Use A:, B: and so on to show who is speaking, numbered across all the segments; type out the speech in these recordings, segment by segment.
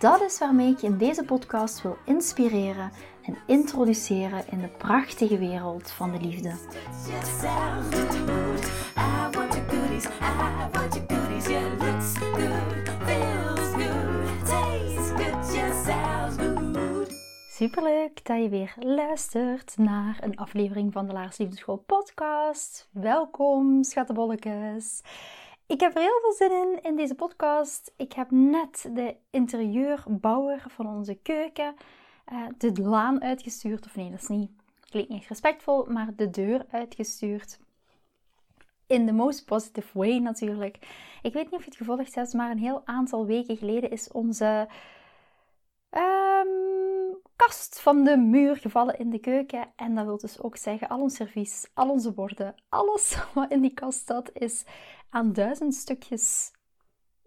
A: Dat is waarmee ik je in deze podcast wil inspireren en introduceren in de prachtige wereld van de liefde. Superleuk dat je weer luistert naar een aflevering van de Laars Liefdeschool podcast. Welkom, schattenbolletjes. Ik heb er heel veel zin in, in deze podcast. Ik heb net de interieurbouwer van onze keuken uh, de laan uitgestuurd. Of nee, dat is niet, klinkt niet respectvol, maar de deur uitgestuurd. In the most positive way natuurlijk. Ik weet niet of je het gevolgd hebt, maar een heel aantal weken geleden is onze um, kast van de muur gevallen in de keuken. En dat wil dus ook zeggen, al ons servies, al onze borden, alles wat in die kast zat, is aan duizend stukjes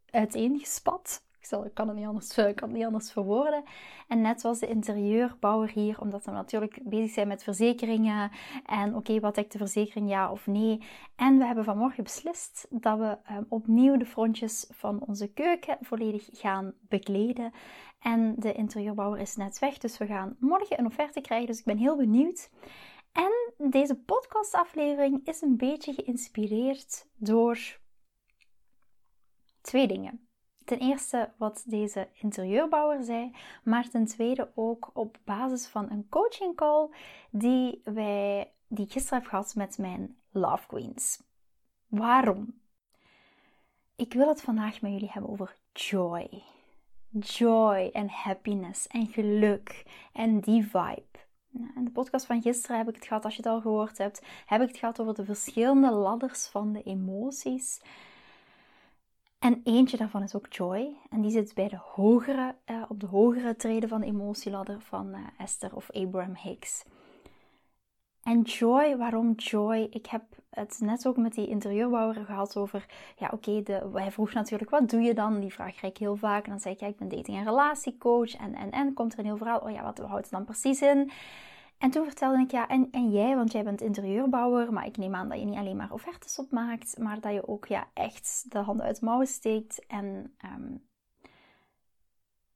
A: uiteengespat. Ik, zal, ik kan, het niet anders, kan het niet anders verwoorden. En net was de interieurbouwer hier, omdat we natuurlijk bezig zijn met verzekeringen. En oké, wat dekt de verzekering, ja of nee? En we hebben vanmorgen beslist dat we um, opnieuw de frontjes van onze keuken volledig gaan bekleden. En de interieurbouwer is net weg, dus we gaan morgen een offerte krijgen. Dus ik ben heel benieuwd. En deze podcastaflevering is een beetje geïnspireerd door twee dingen. Ten eerste wat deze interieurbouwer zei, maar ten tweede ook op basis van een coaching call die, wij, die ik gisteren heb gehad met mijn Love Queens. Waarom? Ik wil het vandaag met jullie hebben over joy. Joy en happiness en geluk en die vibe. In de podcast van gisteren heb ik het gehad, als je het al gehoord hebt, heb ik het gehad over de verschillende ladders van de emoties. En eentje daarvan is ook joy. En die zit bij de hogere, uh, op de hogere treden van de emotieladder van uh, Esther of Abraham Hicks. En joy, waarom joy? Ik heb het net ook met die interieurbouwer gehad over, ja oké, okay, hij vroeg natuurlijk, wat doe je dan? Die vraag krijg ik heel vaak. En dan zei ik, ik ben dating- en relatiecoach. En, en, en komt er een heel verhaal, oh ja, wat houdt het dan precies in? En toen vertelde ik, ja, en, en jij, want jij bent interieurbouwer, maar ik neem aan dat je niet alleen maar offertes opmaakt, maar dat je ook ja, echt de handen uit de mouwen steekt en um,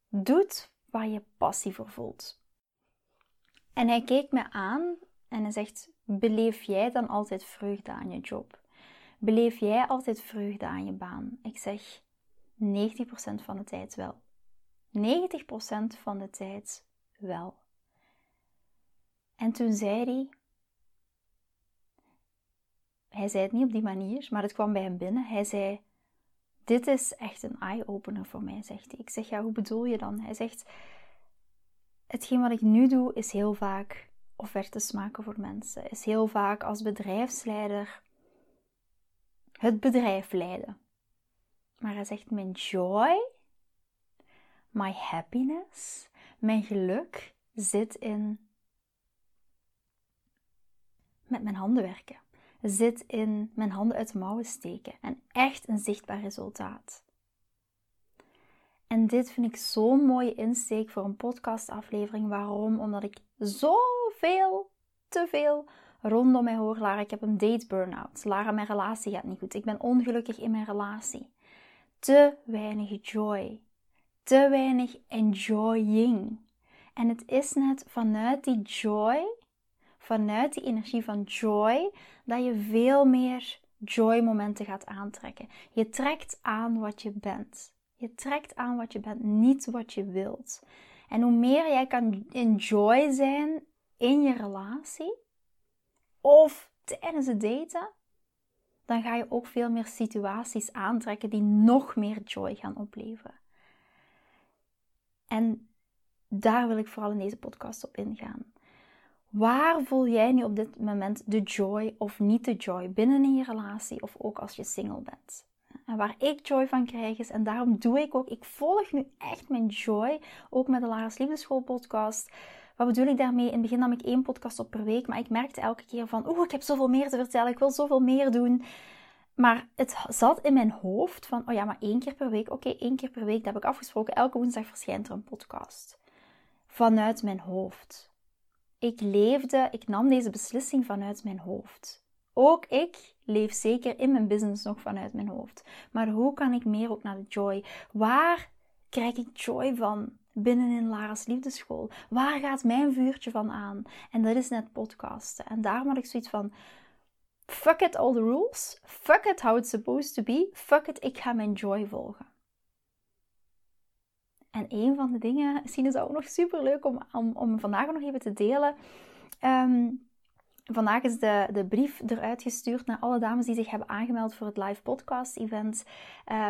A: doet waar je passie voor voelt. En hij keek me aan en hij zegt, beleef jij dan altijd vreugde aan je job? Beleef jij altijd vreugde aan je baan? Ik zeg, 90% van de tijd wel. 90% van de tijd wel. En toen zei hij, hij zei het niet op die manier, maar het kwam bij hem binnen. Hij zei, dit is echt een eye-opener voor mij, zegt hij. Ik zeg, ja, hoe bedoel je dan? Hij zegt, hetgeen wat ik nu doe is heel vaak offertes maken voor mensen. Is heel vaak als bedrijfsleider het bedrijf leiden. Maar hij zegt, mijn joy, my happiness, mijn geluk zit in met mijn handen werken. Zit in mijn handen uit de mouwen steken en echt een zichtbaar resultaat. En dit vind ik zo'n mooie insteek voor een podcastaflevering. Waarom? Omdat ik zoveel, te veel rondom mij hoor. Lara, ik heb een date burn-out. Lara, mijn relatie gaat niet goed. Ik ben ongelukkig in mijn relatie. Te weinig joy. Te weinig enjoying. En het is net vanuit die joy vanuit die energie van joy, dat je veel meer joy momenten gaat aantrekken. Je trekt aan wat je bent. Je trekt aan wat je bent, niet wat je wilt. En hoe meer jij kan enjoy zijn in je relatie of tijdens het daten, dan ga je ook veel meer situaties aantrekken die nog meer joy gaan opleveren. En daar wil ik vooral in deze podcast op ingaan. Waar voel jij nu op dit moment de joy of niet de joy binnen in je relatie of ook als je single bent? En waar ik joy van krijg is, en daarom doe ik ook, ik volg nu echt mijn joy, ook met de Lara's Liefdeschool podcast. Wat bedoel ik daarmee? In het begin nam ik één podcast op per week, maar ik merkte elke keer van, oeh, ik heb zoveel meer te vertellen, ik wil zoveel meer doen. Maar het zat in mijn hoofd van, oh ja, maar één keer per week. Oké, één keer per week, dat heb ik afgesproken. Elke woensdag verschijnt er een podcast. Vanuit mijn hoofd. Ik leefde, ik nam deze beslissing vanuit mijn hoofd. Ook ik leef zeker in mijn business nog vanuit mijn hoofd. Maar hoe kan ik meer ook naar de joy? Waar krijg ik joy van binnenin Lara's liefdeschool? Waar gaat mijn vuurtje van aan? En dat is net podcasten. En daarom had ik zoiets van, fuck it all the rules. Fuck it how it's supposed to be. Fuck it, ik ga mijn joy volgen. En een van de dingen, misschien is het ook nog super leuk om, om, vandaag nog even te delen. Um, Vandaag is de, de brief eruit gestuurd naar alle dames die zich hebben aangemeld voor het live podcast event.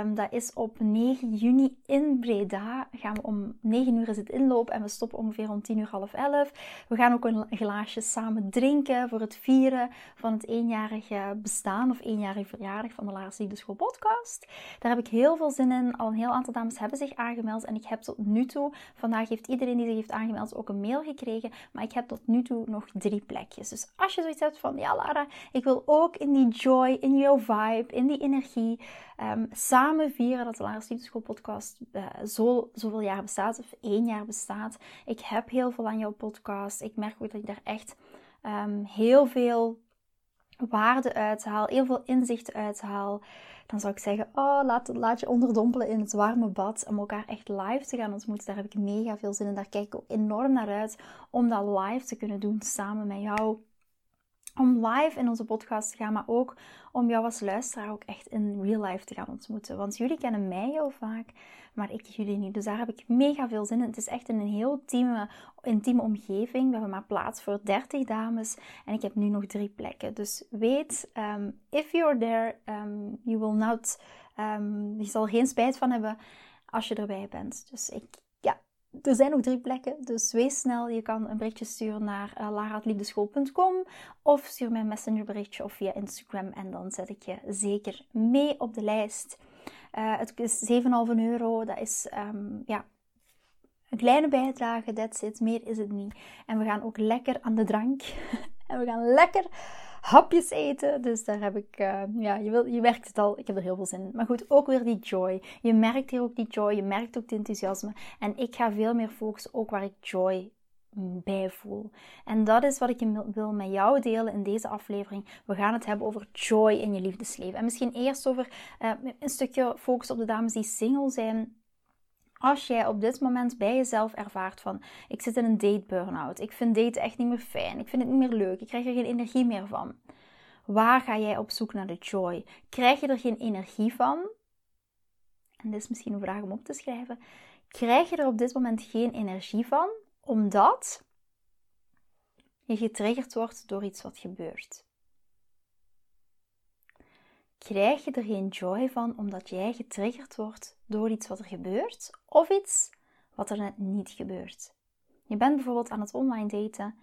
A: Um, dat is op 9 juni in Breda. Gaan we om 9 uur is het inloop en we stoppen ongeveer om 10 uur half 11. We gaan ook een glaasje samen drinken voor het vieren van het eenjarige bestaan of eenjarige verjaardag van de Laars School podcast. Daar heb ik heel veel zin in. Al een heel aantal dames hebben zich aangemeld en ik heb tot nu toe, vandaag heeft iedereen die zich heeft aangemeld ook een mail gekregen, maar ik heb tot nu toe nog drie plekjes. Dus als je zoiets hebt van, ja Lara, ik wil ook in die joy, in jouw vibe, in die energie, um, samen vieren dat de Lara Liefdeschool podcast uh, zo, zoveel jaar bestaat, of één jaar bestaat. Ik heb heel veel aan jouw podcast. Ik merk ook dat ik daar echt um, heel veel waarde uithaal, heel veel inzichten uithaal, dan zou ik zeggen: Oh, laat, laat je onderdompelen in het warme bad om elkaar echt live te gaan ontmoeten. Daar heb ik mega veel zin in. Daar kijk ik ook enorm naar uit om dat live te kunnen doen samen met jou om live in onze podcast te gaan, maar ook om jou als luisteraar ook echt in real life te gaan ontmoeten. Want jullie kennen mij heel vaak, maar ik jullie niet. Dus daar heb ik mega veel zin in. Het is echt in een heel intieme, intieme omgeving. We hebben maar plaats voor 30 dames en ik heb nu nog drie plekken. Dus weet, um, if you're there, um, you will not, um, je zal geen spijt van hebben als je erbij bent. Dus ik, er zijn nog drie plekken, dus wees snel. Je kan een berichtje sturen naar uh, of stuur mij een messengerberichtje of via Instagram en dan zet ik je zeker mee op de lijst. Uh, het is 7,5 euro, dat is um, ja, een kleine bijdrage, that's it, meer is het niet. En we gaan ook lekker aan de drank en we gaan lekker hapjes eten. Dus daar heb ik, uh, ja, je, wil, je merkt het al, ik heb er heel veel zin in. Maar goed, ook weer die joy. Je merkt hier ook die joy, je merkt ook het enthousiasme. En ik ga veel meer focussen ook waar ik joy bij voel. En dat is wat ik wil met jou delen in deze aflevering. We gaan het hebben over joy in je liefdesleven. En misschien eerst over uh, een stukje focus op de dames die single zijn. Als jij op dit moment bij jezelf ervaart van ik zit in een date burn-out, ik vind daten echt niet meer fijn, ik vind het niet meer leuk, ik krijg er geen energie meer van. Waar ga jij op zoek naar de joy? Krijg je er geen energie van? En dit is misschien een vraag om op te schrijven. Krijg je er op dit moment geen energie van omdat je getriggerd wordt door iets wat gebeurt? Krijg je er geen joy van omdat jij getriggerd wordt door iets wat er gebeurt of iets wat er net niet gebeurt. Je bent bijvoorbeeld aan het online daten,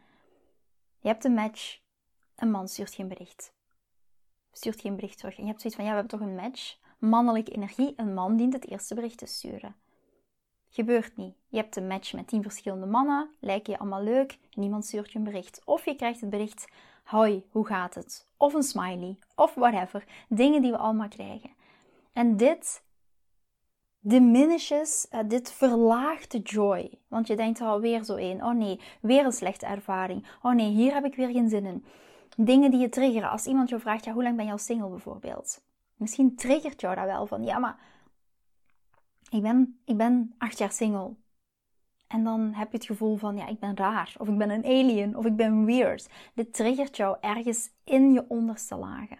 A: je hebt een match, een man stuurt geen bericht. Stuurt geen bericht terug. En je hebt zoiets van, ja, we hebben toch een match. Mannelijke energie, een man dient het eerste bericht te sturen. Gebeurt niet. Je hebt een match met tien verschillende mannen, lijken je allemaal leuk, niemand stuurt je een bericht. Of je krijgt het bericht, hoi, hoe gaat het? Of een smiley, of whatever. Dingen die we allemaal krijgen. En dit diminishes, uh, dit verlaagt de joy. Want je denkt alweer zo één. Oh nee, weer een slechte ervaring. Oh nee, hier heb ik weer geen zin in. Dingen die je triggeren. Als iemand jou vraagt, ja, hoe lang ben je al single bijvoorbeeld? Misschien triggert jou dat wel van, ja, maar ik ben, ik ben acht jaar single. En dan heb je het gevoel van, ja, ik ben raar, of ik ben een alien, of ik ben weird. Dit triggert jou ergens in je onderste lagen.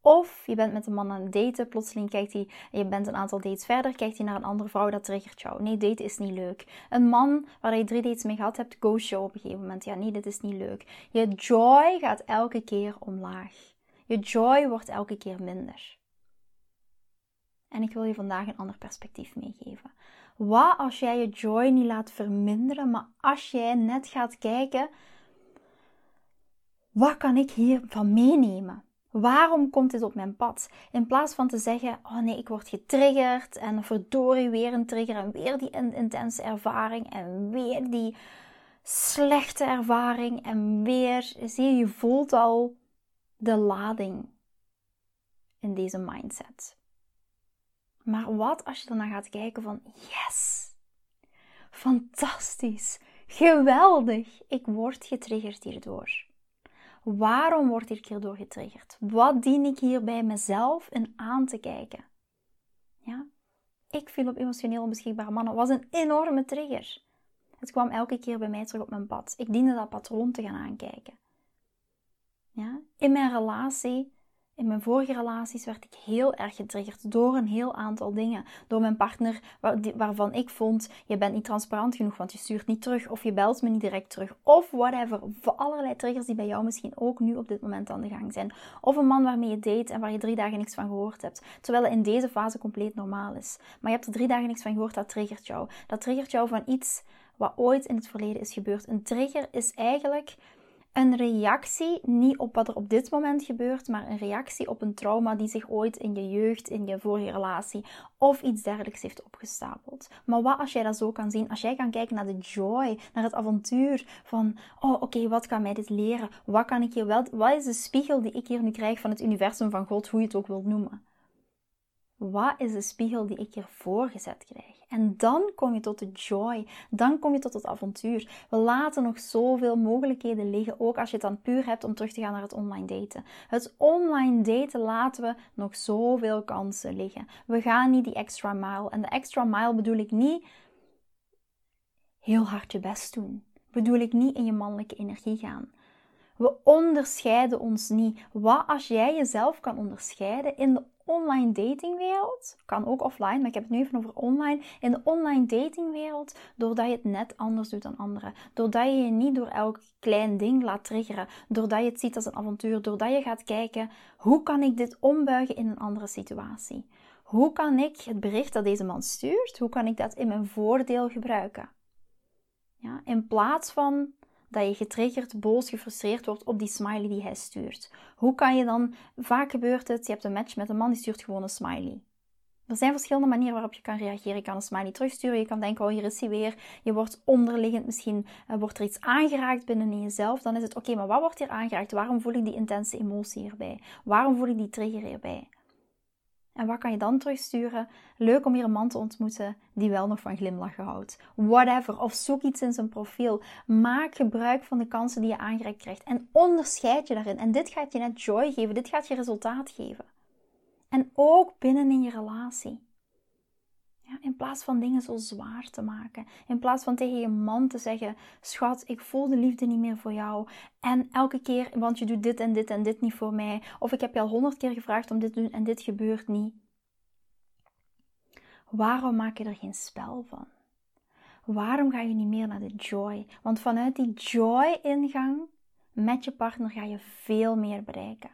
A: Of je bent met een man aan het daten, plotseling kijkt hij, je bent een aantal dates verder, kijkt hij naar een andere vrouw, dat triggert jou. Nee, daten is niet leuk. Een man waar je drie dates mee gehad hebt, ghost jou op een gegeven moment. Ja, nee, dit is niet leuk. Je joy gaat elke keer omlaag. Je joy wordt elke keer minder. En ik wil je vandaag een ander perspectief meegeven. Wat als jij je joy niet laat verminderen, maar als jij net gaat kijken, wat kan ik hiervan meenemen? Waarom komt dit op mijn pad? In plaats van te zeggen: Oh nee, ik word getriggerd en verdorie weer een trigger en weer die intense ervaring en weer die slechte ervaring en weer, zie je, je voelt al de lading in deze mindset. Maar wat als je dan gaat kijken van yes, fantastisch, geweldig, ik word getriggerd hierdoor. Waarom word ik hierdoor getriggerd? Wat dien ik hier bij mezelf in aan te kijken? Ja? Ik viel op emotioneel onbeschikbare mannen. was een enorme trigger. Het kwam elke keer bij mij terug op mijn pad. Ik diende dat patroon te gaan aankijken. Ja? In mijn relatie in mijn vorige relaties werd ik heel erg getriggerd door een heel aantal dingen. Door mijn partner waarvan ik vond, je bent niet transparant genoeg, want je stuurt niet terug of je belt me niet direct terug. Of whatever. Voor allerlei triggers die bij jou misschien ook nu op dit moment aan de gang zijn. Of een man waarmee je date en waar je drie dagen niks van gehoord hebt. Terwijl het in deze fase compleet normaal is. Maar je hebt er drie dagen niks van gehoord, dat triggert jou. Dat triggert jou van iets wat ooit in het verleden is gebeurd. Een trigger is eigenlijk een reactie, niet op wat er op dit moment gebeurt, maar een reactie op een trauma die zich ooit in je jeugd, in je vorige relatie of iets dergelijks heeft opgestapeld. Maar wat als jij dat zo kan zien? Als jij kan kijken naar de joy, naar het avontuur van, oh oké, wat kan mij dit leren? Wat kan ik hier wel, wat is de spiegel die ik hier nu krijg van het universum van God, hoe je het ook wilt noemen? Wat is de spiegel die ik hier voorgezet krijg? En dan kom je tot de joy. Dan kom je tot het avontuur. We laten nog zoveel mogelijkheden liggen. Ook als je het dan puur hebt om terug te gaan naar het online daten. Het online daten laten we nog zoveel kansen liggen. We gaan niet die extra mile. En de extra mile bedoel ik niet heel hard je best doen. Bedoel ik niet in je mannelijke energie gaan. We onderscheiden ons niet. Wat als jij jezelf kan onderscheiden in de online datingwereld, kan ook offline, maar ik heb het nu even over online. In de online datingwereld, doordat je het net anders doet dan anderen. Doordat je je niet door elk klein ding laat triggeren. Doordat je het ziet als een avontuur. Doordat je gaat kijken, hoe kan ik dit ombuigen in een andere situatie? Hoe kan ik het bericht dat deze man stuurt, hoe kan ik dat in mijn voordeel gebruiken? Ja, in plaats van dat je getriggerd, boos, gefrustreerd wordt op die smiley die hij stuurt. Hoe kan je dan, vaak gebeurt het, je hebt een match met een man die stuurt gewoon een smiley. Er zijn verschillende manieren waarop je kan reageren. Je kan een smiley terugsturen. Je kan denken, oh hier is hij weer. Je wordt onderliggend, misschien uh, wordt er iets aangeraakt binnen in jezelf. Dan is het, oké, maar wat wordt hier aangeraakt? Waarom voel ik die intense emotie hierbij? Waarom voel ik die trigger hierbij? En wat kan je dan terugsturen? Leuk om hier een man te ontmoeten die wel nog van glimlachen houdt. Whatever. Of zoek iets in zijn profiel. Maak gebruik van de kansen die je aangereikt krijgt. En onderscheid je daarin. En dit gaat je net joy geven. Dit gaat je resultaat geven. En ook binnen in je relatie. Ja, in plaats van dingen zo zwaar te maken. In plaats van tegen je man te zeggen: Schat, ik voel de liefde niet meer voor jou. En elke keer, want je doet dit en dit en dit niet voor mij. Of ik heb je al honderd keer gevraagd om dit te doen en dit gebeurt niet. Waarom maak je er geen spel van? Waarom ga je niet meer naar de joy? Want vanuit die joy-ingang met je partner ga je veel meer bereiken.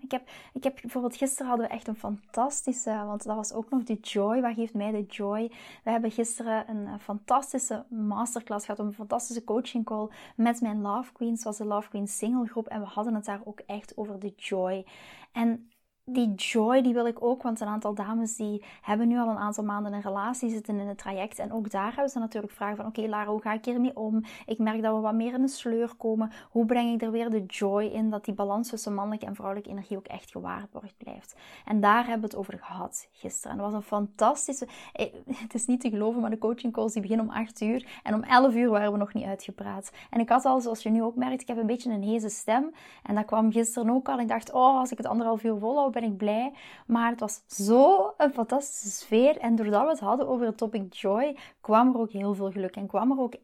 A: Ik, heb, ik heb bijvoorbeeld gisteren hadden we echt een fantastische, want dat was ook nog de joy. Wat geeft mij de joy? We hebben gisteren een eh, fantastische masterclass gehad, een fantastische coaching call met mijn Love Queens, zoals de Love Queens single groep. En we hadden het daar ook echt over de joy. En die joy die wil ik ook, want een aantal dames die hebben nu al een aantal maanden een relatie zitten in het traject. En ook daar hebben ze natuurlijk vragen van, oké Lara, hoe ga ik hiermee om? Ik merk dat we wat meer in de sleur komen. Hoe breng ik er weer de joy in, dat die balans tussen mannelijke en vrouwelijke energie ook echt gewaarborgd blijft? En daar hebben we het over gehad gisteren. En dat was een fantastische, eh, het is niet te geloven, maar de coaching calls die beginnen om 8 uur. En om 11 uur waren we nog niet uitgepraat. En ik had al, zoals je nu ook merkt, ik heb een beetje een heze stem. En dat kwam gisteren ook al. Ik dacht, oh, als ik het anderhalf uur volhoud, ben ik blij. Maar het was zo een fantastische sfeer. En doordat we het hadden over het topic joy, kwam er ook heel veel geluk. En kwam er ook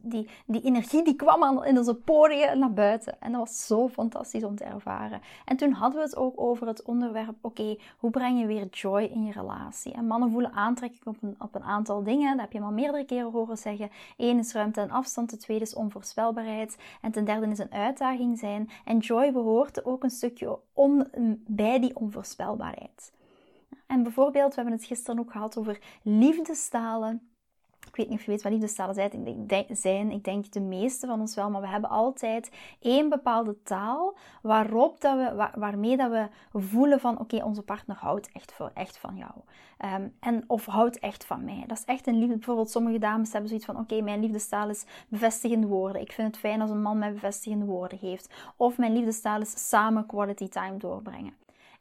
A: die, die energie die kwam in onze poriën naar buiten. En dat was zo fantastisch om te ervaren. En toen hadden we het ook over het onderwerp: oké, hoe breng je weer joy in je relatie? En mannen voelen aantrekking op een, op een aantal dingen. Dat heb je al meerdere keren horen zeggen. Eén is ruimte en afstand. De tweede is onvoorspelbaarheid. En ten derde is een uitdaging zijn. En joy behoort ook een stukje bij die onvoorspelbaarheid. En bijvoorbeeld, we hebben het gisteren ook gehad over liefdestalen weet niet of je weet wat liefdestalen zijn. Ik denk de meeste van ons wel. Maar we hebben altijd één bepaalde taal waarop dat we, waarmee dat we voelen van... Oké, onze partner houdt echt, voor, echt van jou. Ehm, en, of houdt echt van mij. Dat is echt een liefde. Bijvoorbeeld sommige dames hebben zoiets van... Oké, mijn liefdestaal is bevestigende woorden. Ik vind het fijn als een man mij bevestigende woorden geeft. Of mijn liefdestaal is samen quality time doorbrengen.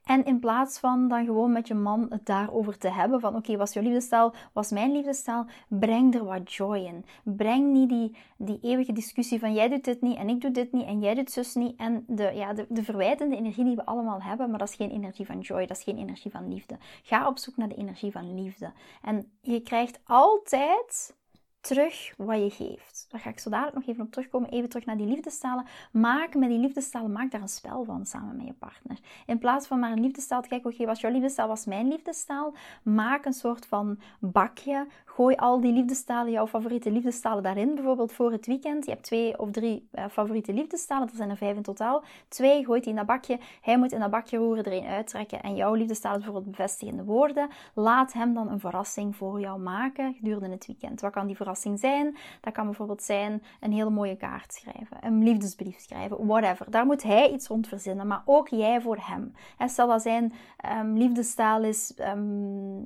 A: En in plaats van dan gewoon met je man het daarover te hebben, van oké, was jouw liefdestaal, was mijn liefdestaal, breng er wat joy in. Breng niet die, die eeuwige discussie van jij doet dit niet en ik doe dit niet en jij doet zus niet. En de, ja, de, de verwijtende energie die we allemaal hebben, maar dat is geen energie van joy, dat is geen energie van liefde. Ga op zoek naar de energie van liefde. En je krijgt altijd terug wat je geeft. Daar ga ik zo dadelijk nog even op terugkomen. Even terug naar die liefdestalen. Maak met die liefdestalen, maak daar een spel van samen met je partner. In plaats van maar een liefdestaal te kijken, oké, was jouw liefdestaal, was mijn liefdestaal. Maak een soort van bakje. Gooi al die liefdestalen, jouw favoriete liefdestalen daarin. Bijvoorbeeld voor het weekend. Je hebt twee of drie uh, favoriete liefdestalen. Er zijn er vijf in totaal. Twee, gooit die in dat bakje. Hij moet in dat bakje roeren, er een uittrekken. En jouw liefdestaal is bijvoorbeeld bevestigende woorden. Laat hem dan een verrassing voor jou maken gedurende het weekend. Wat kan die verrassing zijn? Dat kan bijvoorbeeld zijn een hele mooie kaart schrijven. Een liefdesbrief schrijven. Whatever. Daar moet hij iets rond verzinnen. Maar ook jij voor hem. En stel dat zijn um, liefdestaal is... Um,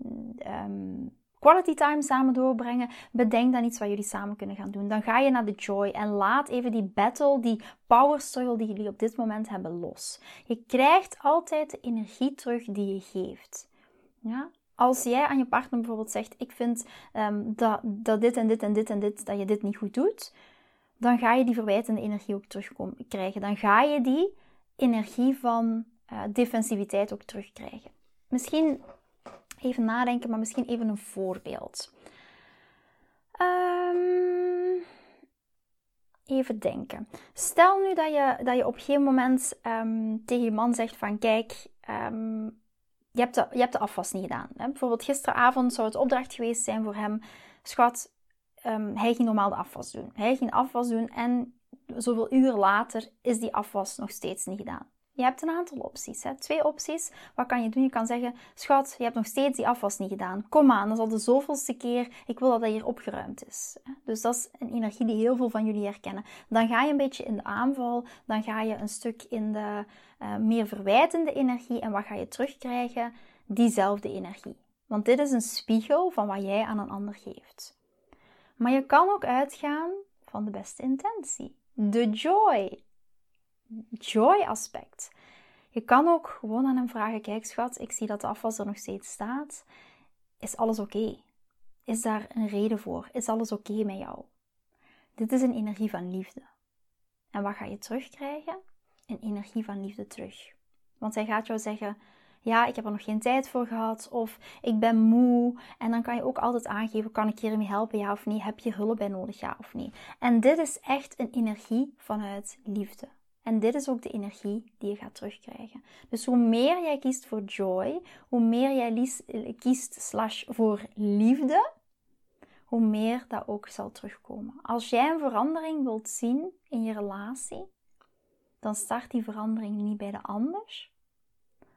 A: um, quality time samen doorbrengen. Bedenk dan iets wat jullie samen kunnen gaan doen. Dan ga je naar de joy en laat even die battle, die power struggle die jullie op dit moment hebben los. Je krijgt altijd de energie terug die je geeft. Ja? Als jij aan je partner bijvoorbeeld zegt: Ik vind ehm, dat, dat dit en dit en dit en dit, dat je dit niet goed doet, dan ga je die verwijtende energie ook terugkrijgen. Dan ga je die energie van uh, defensiviteit ook terugkrijgen. Misschien even nadenken, maar misschien even een voorbeeld. Um, even denken. Stel nu dat je, dat je op geen moment um, tegen je man zegt van kijk, um, je, hebt de, je hebt de afwas niet gedaan. Hè? Bijvoorbeeld gisteravond zou het opdracht geweest zijn voor hem. Schat, hij ging normaal de afwas doen. Hij ging afwas doen en zoveel uur later is die afwas nog steeds niet gedaan. Je hebt een aantal opties. Hè? Twee opties. Wat kan je doen? Je kan zeggen: Schat, je hebt nog steeds die afwas niet gedaan. Kom aan, dat is al de zoveelste keer. Ik wil dat dat hier opgeruimd is. Dus dat is een energie die heel veel van jullie herkennen. Dan ga je een beetje in de aanval. Dan ga je een stuk in de uh, meer verwijtende energie. En wat ga je terugkrijgen? Diezelfde energie. Want dit is een spiegel van wat jij aan een ander geeft. Maar je kan ook uitgaan van de beste intentie. De joy joy aspect. Je kan ook gewoon aan hem vragen: Kijk, schat, ik zie dat de afwas er nog steeds staat. Is alles oké? Is daar een reden voor? Is alles oké met jou? Dit is een energie van liefde. En wat ga je terugkrijgen? Een energie van liefde terug. Want hij gaat jou zeggen: Ja, ik heb er nog geen tijd voor gehad. Of ik ben moe. En dan kan je ook altijd aangeven: Kan ik hiermee helpen? Ja of nee? Heb je hulp bij nodig? Ja of nee? En dit is echt een energie vanuit liefde. En dit is ook de energie die je gaat terugkrijgen. Dus hoe meer jij kiest voor joy, hoe meer jij kiest slash voor liefde, hoe meer dat ook zal terugkomen. Als jij een verandering wilt zien in je relatie, dan start die verandering niet bij de ander,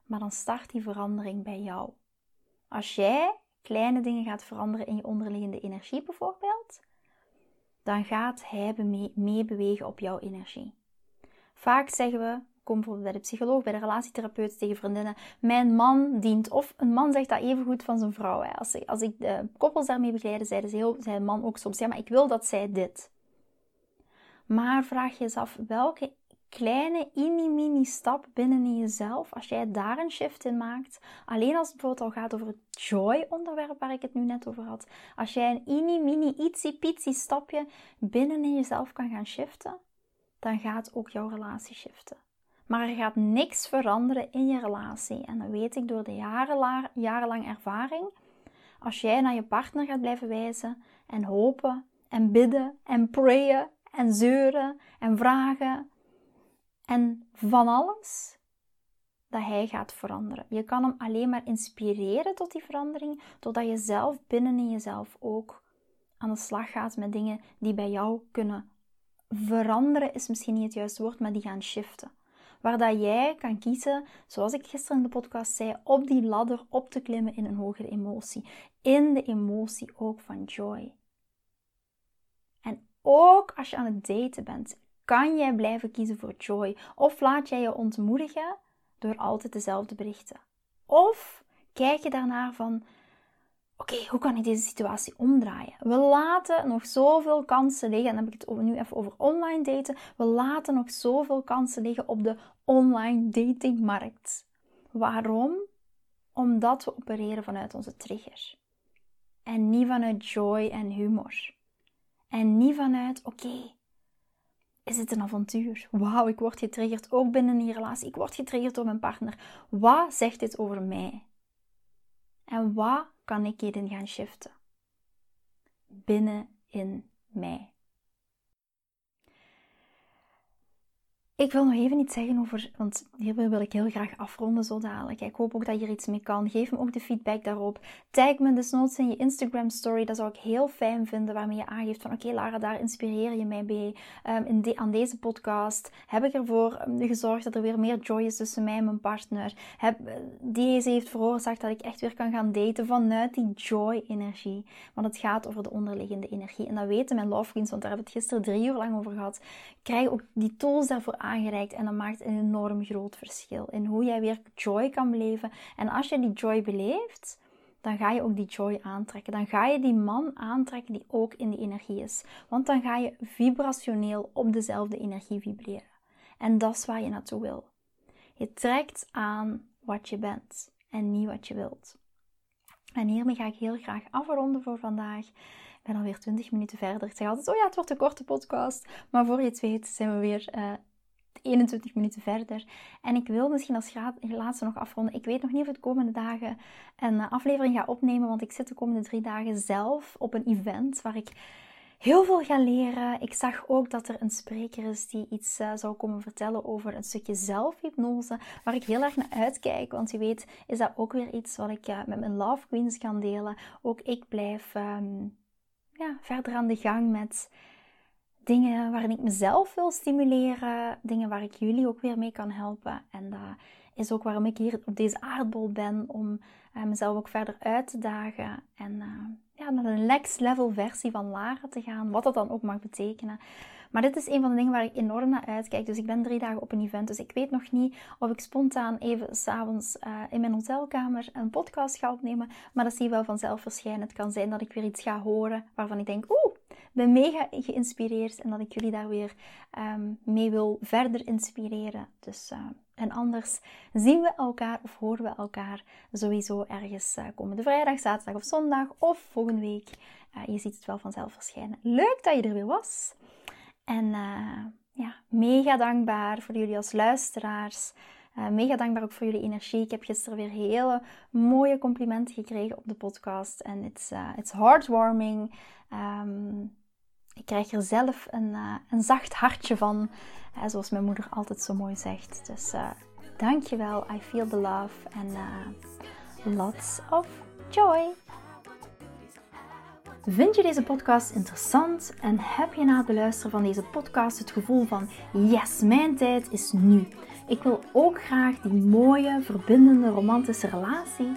A: maar dan start die verandering bij jou. Als jij kleine dingen gaat veranderen in je onderliggende energie bijvoorbeeld, dan gaat hij meebewegen op jouw energie. Vaak zeggen we, kom bijvoorbeeld bij de psycholoog, bij de relatietherapeut tegen vriendinnen, mijn man dient. Of een man zegt dat even goed van zijn vrouw. Als, ik de koppels daarmee begeleide, zeiden ze heel, zei man ook soms, ja, maar ik wil dat zij dit. Maar vraag je eens af, welke kleine mini-mini stap binnen in jezelf, als jij daar een shift in maakt, alleen als het bijvoorbeeld al gaat over het joy-onderwerp waar ik het nu net over had, als jij een mini-mini, ietsie-pitsie stapje binnen in jezelf kan gaan shiften, dan gaat ook jouw relatie shiften. Maar er gaat niks veranderen in je relatie. En dat weet ik door de jarenlang, jarenlang ervaring. Als jij naar je partner gaat blijven wijzen en hopen en bidden en prayen en zeuren en vragen en van alles, dat hij gaat veranderen. Je kan hem alleen maar inspireren tot die verandering, totdat je zelf binnen in jezelf ook aan de slag gaat met dingen die bij jou kunnen veranderen is misschien niet het juiste woord, maar die gaan shiften. Waar dat jij kan kiezen, zoals ik gisteren in de podcast zei, op die ladder op te klimmen in een hogere emotie. In de emotie ook van joy. ook als je aan het daten bent, kan jij blijven kiezen voor joy? Of laat jij je ontmoedigen door altijd dezelfde berichten? Of kijk je daarnaar van, oké, hoe kan ik deze situatie omdraaien? We laten nog zoveel kansen liggen, en dan heb ik het nu even over online daten. We laten nog zoveel kansen liggen op de online datingmarkt. Waarom? Omdat we opereren vanuit onze trigger. En niet vanuit joy en humor. En niet vanuit, oké, is het een avontuur? Wauw, ik word getriggerd ook binnen die relatie. Ik word getriggerd door mijn partner. Wat zegt dit over mij? En wat kan ik hierin gaan shiften? Binnen in mij. Ik wil nog even iets zeggen over, want hierbij wil ik heel graag afronden zo dadelijk. Ik hoop ook dat je er iets mee kan. Geef me ook de feedback daarop. Tag me desnoods in je Instagram story. Dat zou ik heel fijn vinden, waarmee je aangeeft van oké Lara, daar inspireer je mij bij. Um, in aan deze podcast heb ik ervoor ehm, gezorgd dat er weer meer joy is tussen mij en mijn partner. Heb, deze heeft veroorzaakt dat ik echt weer kan gaan daten vanuit die joy-energie. Want het gaat over de onderliggende energie. En dat weten mijn love queens, want daar hebben we het gisteren drie uur lang over gehad. Krijg ook die tools daarvoor aangereikt en dat maakt een enorm groot verschil in hoe jij weer joy kan beleven. En als je die joy beleeft, dan ga je ook die joy aantrekken. Dan ga je die man aantrekken die ook in die energie is. Want dan ga je vibrationeel op dezelfde energie vibreren. En dat is waar je naartoe wil. Je trekt aan wat je bent en niet wat je wilt. En hiermee ga ik heel graag afronden voor vandaag. Ik ben alweer 20 minuten verder. Ik zeg altijd, oh ja, het wordt een korte podcast. Maar voor je het weet zijn we weer uh, 21 minuten verder. En ik wil misschien als laatste nog afronden. Ik weet nog niet of ik de komende dagen een eh, aflevering ga opnemen, want ik zit de komende drie dagen zelf op een event waar ik heel veel ga leren. Ik zag ook dat er een spreker is die iets uh, zou komen vertellen over een stukje zelfhypnose, waar ik heel erg naar uitkijk. Want je weet, is dat ook weer iets wat ik uh, met mijn Love Queens kan delen. Ook ik blijf um, ja, verder aan de gang met dingen waarin ik mezelf wil stimuleren, dingen waar ik jullie ook weer mee kan helpen. En dat is ook waarom ik hier op deze aardbol ben, om uh, mezelf ook verder uit te dagen en uh, ja, naar een next level versie van Lara te gaan, wat dat dan ook mag betekenen. Maar dit is een van de dingen waar ik enorm naar uitkijk. Dus ik ben drie dagen op een event. Dus ik weet nog niet of ik spontaan even s'avonds uh, in mijn hotelkamer een podcast ga opnemen. Maar dat zie je wel vanzelf verschijnen. Het kan zijn dat ik weer iets ga horen waarvan ik denk, oeh, ben mega geïnspireerd. En dat ik jullie daar weer um, mee wil verder inspireren. Dus... Uh, en anders zien we elkaar of horen we elkaar sowieso ergens uh, komende vrijdag, zaterdag of zondag of volgende week. Uh, je ziet het wel vanzelf verschijnen. Leuk dat je er weer was. En ja, mega dankbaar voor jullie als luisteraars. Mega dankbaar ook voor jullie energie. Ik heb gisteren weer hele mooie complimenten gekregen op de podcast. En uh, it's heartwarming. Um, ik krijg er zelf een, uh, een zacht hartje van. zoals mijn moeder altijd zo mooi zegt. Dus dankjewel. I feel the love. En lots of joy. Vind je deze podcast interessant en heb je na het beluisteren van deze podcast het gevoel van yes, mijn tijd is nu. Ik wil ook graag die mooie, verbindende, romantische relatie.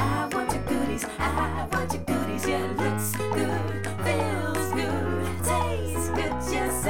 B: I want your goodies. I want your goodies. Yeah, looks good, feels good, tastes good. Yes,